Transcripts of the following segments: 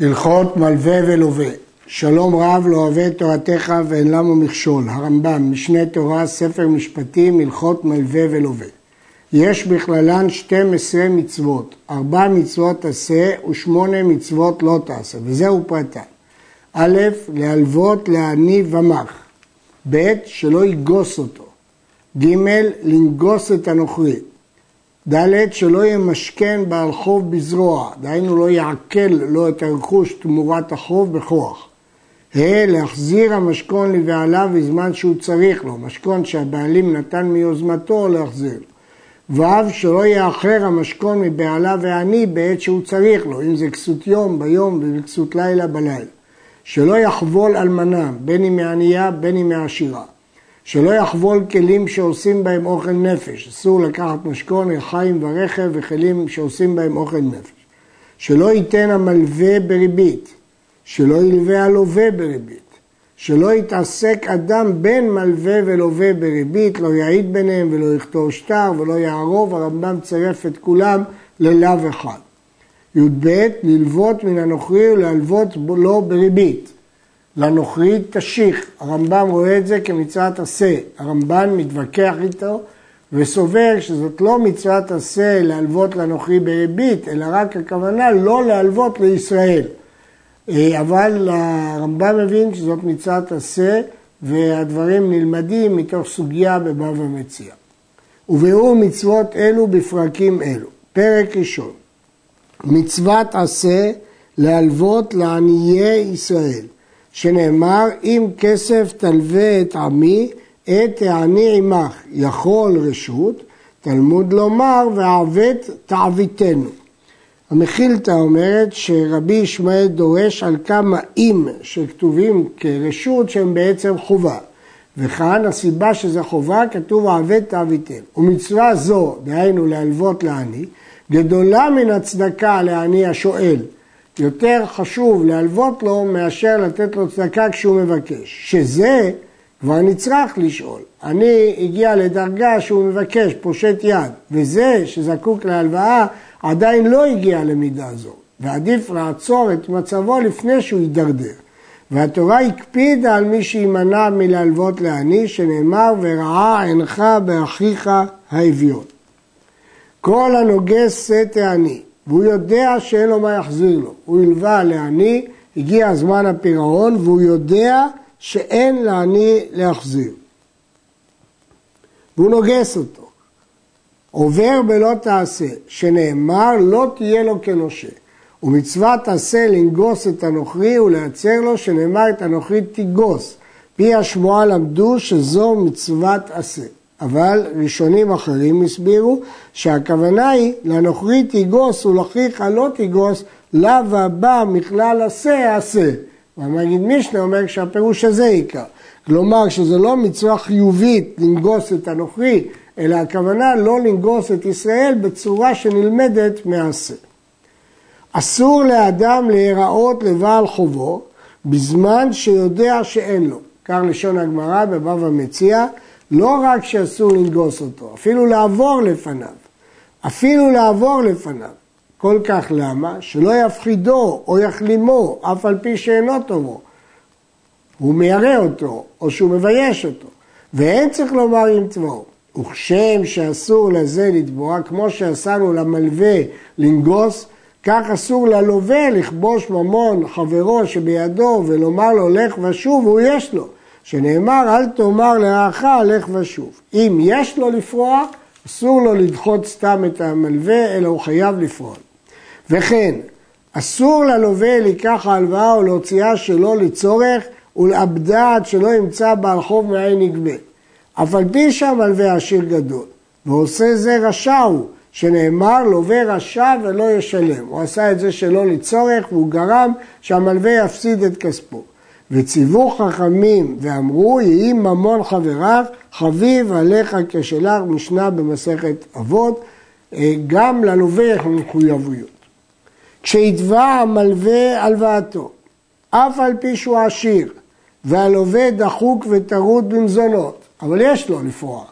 הלכות מלווה ולווה, שלום רב לא אוהב תורתך ואין למה מכשול, הרמב"ם, משנה תורה, ספר משפטים, הלכות מלווה ולווה. יש בכללן 12 מצוות, ארבע מצוות עשה ושמונה מצוות לא תעשה, וזהו פרטן. א', להלוות לעני ומח, ב', שלא יגוס אותו, ג', לנגוס את הנוכרי, ד' שלא ימשכן בעל חוב בזרוע, דהיינו לא יעקל לו את הרכוש תמורת החוב בכוח. ה' להחזיר המשכון לבעליו בזמן שהוא צריך לו, משכון שהבעלים נתן מיוזמתו להחזיר. ו' שלא יאחר המשכון מבעליו ועני בעת שהוא צריך לו, אם זה כסות יום ביום וכסות לילה בלילה. שלא יחבול אלמנה, בין אם מענייה בין אם מעשירה. שלא יחבול כלים שעושים בהם אוכל נפש, אסור לקחת משכון, לחיים ורכב וכלים שעושים בהם אוכל נפש. שלא ייתן המלווה בריבית, שלא ילווה הלווה בריבית, שלא יתעסק אדם בין מלווה ולווה בריבית, לא יעיד ביניהם ולא יכתוב שטר ולא יערוב, הרמב"ם צירף את כולם ללאו אחד. י"ב, ללוות מן הנוכרי ולהלוות לו בריבית. לנוכרי תשיך. הרמב"ם רואה את זה כמצוות עשה. הרמב"ן מתווכח איתו וסובר שזאת לא מצוות עשה להלוות לנוכרי בריבית, אלא רק הכוונה לא להלוות לישראל. אה, אבל הרמב"ם מבין שזאת מצוות עשה והדברים נלמדים מתוך סוגיה בבבא מציע. וביאור מצוות אלו בפרקים אלו. פרק ראשון, מצוות עשה להלוות לעניי ישראל. שנאמר, אם כסף תלווה את עמי, את העני עמך, יכול רשות, תלמוד לומר, ועוות תעביתנו. המכילתא אומרת שרבי ישמעאל דורש על כמה אם שכתובים כרשות שהם בעצם חובה. וכאן הסיבה שזה חובה, כתוב עוות תעביתנו. ומצווה זו, דהיינו להלוות לעני, גדולה מן הצדקה לעני השואל. יותר חשוב להלוות לו מאשר לתת לו צדקה כשהוא מבקש. שזה כבר נצרך לשאול. אני הגיע לדרגה שהוא מבקש, פושט יד, וזה שזקוק להלוואה עדיין לא הגיע למידה זו, ועדיף לעצור את מצבו לפני שהוא יידרדר. והתורה הקפידה על מי שימנע מלהלוות לעני, שנאמר ורעה עינך באחיך האביון. כל הנוגס שאת העני והוא יודע שאין לו מה יחזיר לו. הוא הלווה לעני, הגיע זמן הפירעון, והוא יודע שאין לעני להחזיר. והוא נוגס אותו. עובר בלא תעשה, שנאמר לא תהיה לו כנושה. ומצוות עשה לנגוס את הנוכרי ולייצר לו, שנאמר את הנוכרי תיגוס. פי השמועה למדו שזו מצוות עשה. אבל ראשונים אחרים הסבירו שהכוונה היא לנוכרי תיגוס ולאחיך לא תיגוס, לאו הבא מכלל עשה עשה. והמגיד משנה אומר שהפירוש הזה עיקר. כלומר שזה לא מצווה חיובית לנגוס את הנוכרי, אלא הכוונה לא לנגוס את ישראל בצורה שנלמדת מעשה. אסור לאדם להיראות לבעל חובו בזמן שיודע שאין לו. כך לשון הגמרא בבבא מציע, לא רק שאסור לנגוס אותו, אפילו לעבור לפניו. אפילו לעבור לפניו. כל כך למה? שלא יפחידו או יחלימו, אף על פי שאינו טובו. הוא מיירא אותו, או שהוא מבייש אותו. ואין צריך לומר עם צבאו. וכשם שאסור לזה לתבוע, כמו שאסרנו למלווה לנגוס, כך אסור ללווה לכבוש ממון חברו שבידו ולומר לו לך ושוב, והוא יש לו. שנאמר אל תאמר לרעך לך ושוב. אם יש לו לפרוע, אסור לו לדחות סתם את המלווה, אלא הוא חייב לפרוע. וכן, אסור ללווה לקח ההלוואה או להוציאה שלא לצורך ולאבדה עד שלא ימצא בעל חוב מאין יגבה. אף על פי שהמלווה עשיר גדול, ועושה זה רשע הוא, שנאמר לווה רשע ולא ישלם. הוא עשה את זה שלא לצורך והוא גרם שהמלווה יפסיד את כספו. וציוו חכמים ואמרו, יהי ממון חבריו, חביב עליך כשלך, משנה במסכת אבות, אה, גם ללווה יש מחויבויות. כשיתבע המלווה הלוואתו, אף על פי שהוא עשיר, והלווה דחוק וטרוד במזונות, אבל יש לו לפרוע,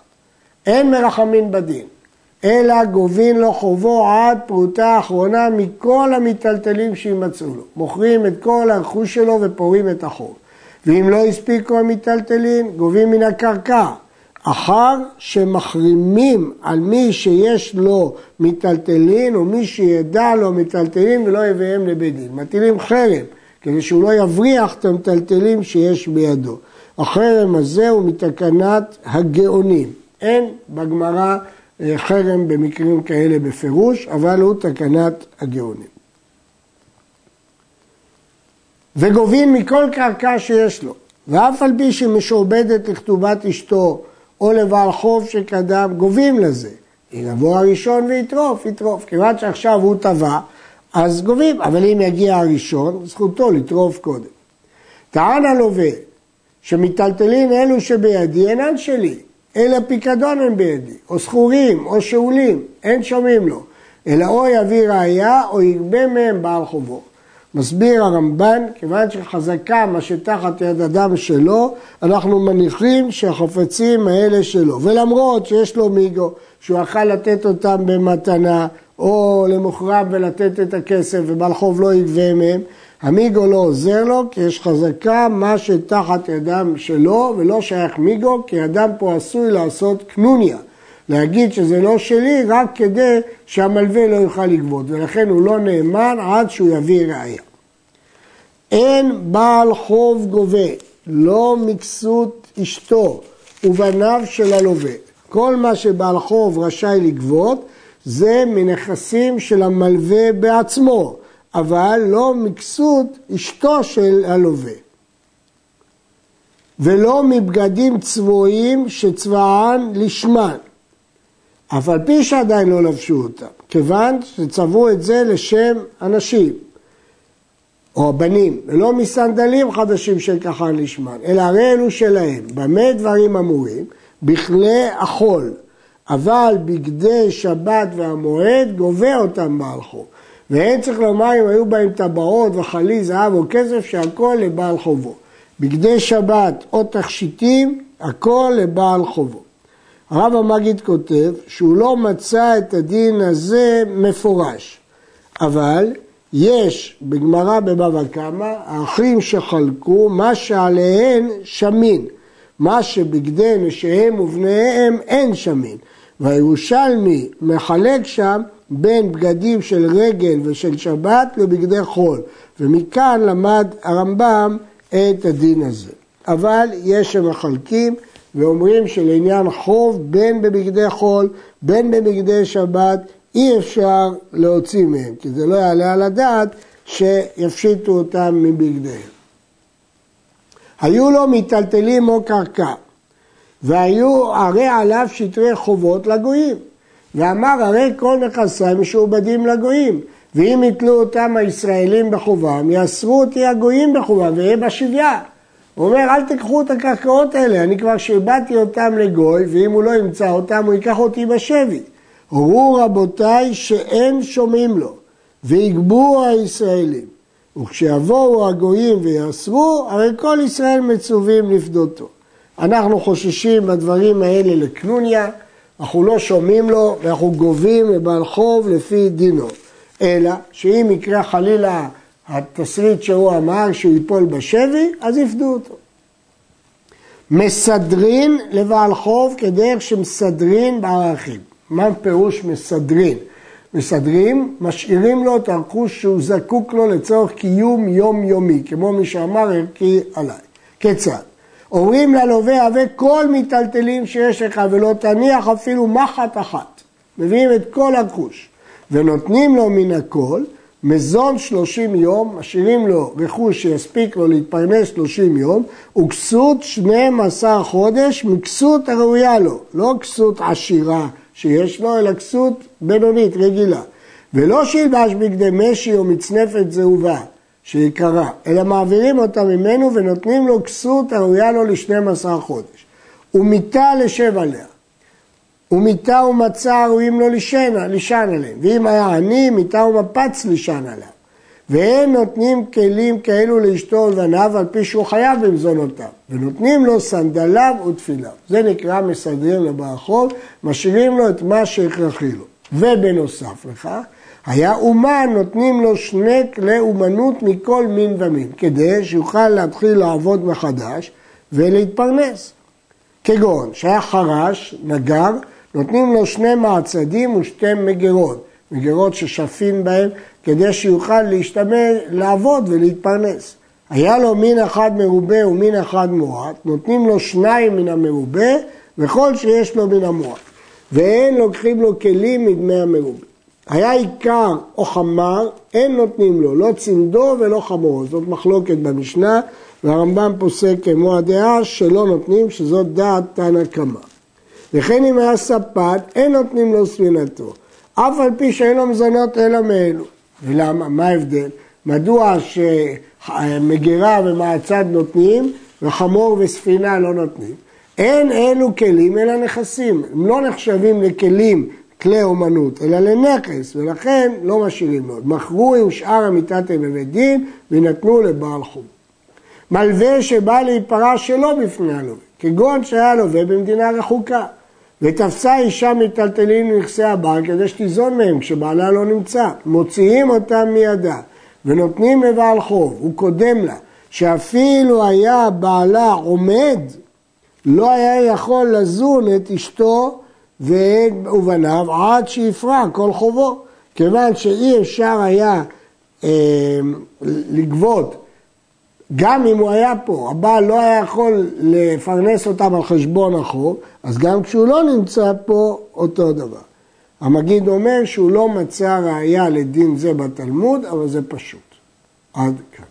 אין מרחמים בדין. אלא גובין לו חובו עד פרוטה האחרונה מכל המיטלטלים שימצאו לו. מוכרים את כל הרכוש שלו ופורעים את החוב. ואם לא הספיקו המיטלטלים, גובים מן הקרקע. אחר שמחרימים על מי שיש לו מיטלטלין או מי שידע לו מיטלטלין ולא יביאם לבית דין. מטילים חרם כדי שהוא לא יבריח את המיטלטלים שיש בידו. החרם הזה הוא מתקנת הגאונים. אין בגמרא חרם במקרים כאלה בפירוש, אבל הוא תקנת הגאונים. וגובים מכל קרקע שיש לו, ואף על פי שמשועבדת לכתובת אשתו או לבעל חוב שקדם, גובים לזה. אם יבוא הראשון ויטרוף, יטרוף. כיוון שעכשיו הוא טבע, אז גובים, אבל אם יגיע הראשון, זכותו לטרוף קודם. טען הלווה שמיטלטלין אלו שבידי אינן שלי, אלא פיקדון הם בידי, או זכורים, או שאולים, אין שומעים לו, אלא או יביא ראייה, או יגבה מהם בעל חובו. מסביר הרמב"ן, כיוון שחזקה מה שתחת יד אדם שלו, אנחנו מניחים שהחפצים האלה שלו. ולמרות שיש לו מיגו, שהוא יכל לתת אותם במתנה, או למוכרם ולתת את הכסף, ובעל חוב לא יגבה מהם, המיגו לא עוזר לו, כי יש חזקה מה שתחת ידם שלו, ולא שייך מיגו, כי אדם פה עשוי לעשות קנוניה. להגיד שזה לא שלי רק כדי שהמלווה לא יוכל לגבות, ולכן הוא לא נאמן עד שהוא יביא ראייה. אין בעל חוב גובה, לא מכסות אשתו ובניו של הלווה. כל מה שבעל חוב רשאי לגבות זה מנכסים של המלווה בעצמו, אבל לא מכסות אשתו של הלווה. ולא מבגדים צבועים שצבען לשמן, אף על פי שעדיין לא לבשו אותם, כיוון שצבעו את זה לשם אנשים, או הבנים, ולא מסנדלים חדשים של כחן לשמן, אלא הרי אלו שלהם. במה דברים אמורים? בכלי החול, אבל בגדי שבת והמועד גובה אותם בעל חוב. ואין צריך לומר אם היו בהם טבעות וחלי זהב או כסף שהכל לבעל חובו. בגדי שבת או תכשיטים, הכל לבעל חובו. הרב המגיד כותב שהוא לא מצא את הדין הזה מפורש, אבל יש בגמרא בבבא קמא, האחים שחלקו, מה שעליהן שמין, מה שבגדי נשיהם ובניהם אין שמין. והירושלמי מחלק שם בין בגדים של רגל ושל שבת לבגדי חול, ומכאן למד הרמב"ם את הדין הזה. אבל יש שמחלקים ואומרים שלעניין חוב בין בבגדי חול, בין בבגדי שבת, אי אפשר להוציא מהם, כי זה לא יעלה על הדעת שיפשיטו אותם מבגדיהם. היו לו מיטלטלים או קרקע, והיו הרי עליו שטרי חובות לגויים. ואמר הרי כל נכסיי משועבדים לגויים, ואם יתלו אותם הישראלים בחובם, יאסרו אותי הגויים בחובם, ויהיה בשוויה. הוא אומר, אל תיקחו את הקרקעות האלה, אני כבר שעבדתי אותם לגוי, ואם הוא לא ימצא אותם, הוא ייקח אותי בשבי. הורו רבותיי שאין שומעים לו, ויגבו הישראלים. וכשיבואו הגויים ויאסרו, הרי כל ישראל מצווים לפדותו. אנחנו חוששים בדברים האלה לקנוניה, אנחנו לא שומעים לו ואנחנו גובים מבעל חוב לפי דינו. אלא שאם יקרה חלילה התסריט שהוא אמר שהוא ייפול בשבי, אז יפדו אותו. מסדרין לבעל חוב כדרך שמסדרין בערכים. מה פירוש מסדרין? מסדרים, משאירים לו את הרכוש שהוא זקוק לו לצורך קיום יומיומי, כמו מי שאמר ערכי עליי. כיצד? אומרים ללווה הווה כל מיטלטלים שיש לך ולא תניח אפילו מחט אחת. מביאים את כל הרכוש ונותנים לו מן הכל מזון שלושים יום, משאירים לו רכוש שיספיק לו להתפרנס שלושים יום, וכסות שנים עשר חודש מכסות הראויה לו, לא כסות עשירה שיש לו, אלא כסות בינונית, רגילה. ולא שילבש בגדי משי או מצנפת זהובה, שיקרה, אלא מעבירים אותה ממנו ונותנים לו כסות הראויה לו לשנים עשר חודש. ומיטה לשב עליה. ומיטה ומצה ראויים לו לישן, לישן עליהם. ואם היה עני, מיטה ומפץ לישן עליו. ואין נותנים כלים כאלו לאשתו ולבניו על פי שהוא חייב במזונותיו, ונותנים לו סנדליו ותפיליו. זה נקרא מסדרים לבעל חוב, משאירים לו את מה שהכרחי לו. ובנוסף לכך, היה אומן נותנים לו שני כלי אומנות מכל מין ומין, כדי שיוכל להתחיל לעבוד מחדש ולהתפרנס. כגון שהיה חרש, נגר, נותנים לו שני מעצדים ושתי מגירות, מגירות ששפים בהם כדי שיוכל להשתמש, לעבוד ולהתפרנס. היה לו מין אחד מרובה ומין אחד מועט, נותנים לו שניים מן המרובה וכל שיש לו מן המועט. ואין לוקחים לו כלים מדמי המרובה. היה עיקר או חמר, אין נותנים לו, לא צמדו ולא חמורו. זאת מחלוקת במשנה, והרמב"ם פוסק כמו הדעה שלא נותנים, שזאת דעת תנא קמא. וכן אם היה ספת, אין נותנים לו ספינתו, אף על פי שאין לו מזונות אלא מאלו. ולמה? מה ההבדל? מדוע שמגירה ומעצד נותנים וחמור וספינה לא נותנים? אין אלו כלים אלא נכסים, הם לא נחשבים לכלים, כלי אומנות, אלא לנכס, ולכן לא משאירים עוד. מכרו עם שאר המיתתם בבית דין ונתנו לבעל חום. מלווה שבא להיפרע שלא בפני הלווה, כגון שהיה לווה במדינה רחוקה, ותפסה אישה מיטלטלין מנכסי הבעל כדי שתיזון מהם כשבעלה לא נמצא, מוציאים אותם מידה ונותנים לבעל חוב, הוא קודם לה, שאפילו היה בעלה עומד, לא היה יכול לזון את אשתו ואת ובניו עד שיפרע כל חובו, כיוון שאי אפשר היה אה, לגבות גם אם הוא היה פה, הבעל לא היה יכול לפרנס אותם על חשבון החוב, אז גם כשהוא לא נמצא פה, אותו דבר. המגיד אומר שהוא לא מצא ראייה לדין זה בתלמוד, אבל זה פשוט. עד כאן.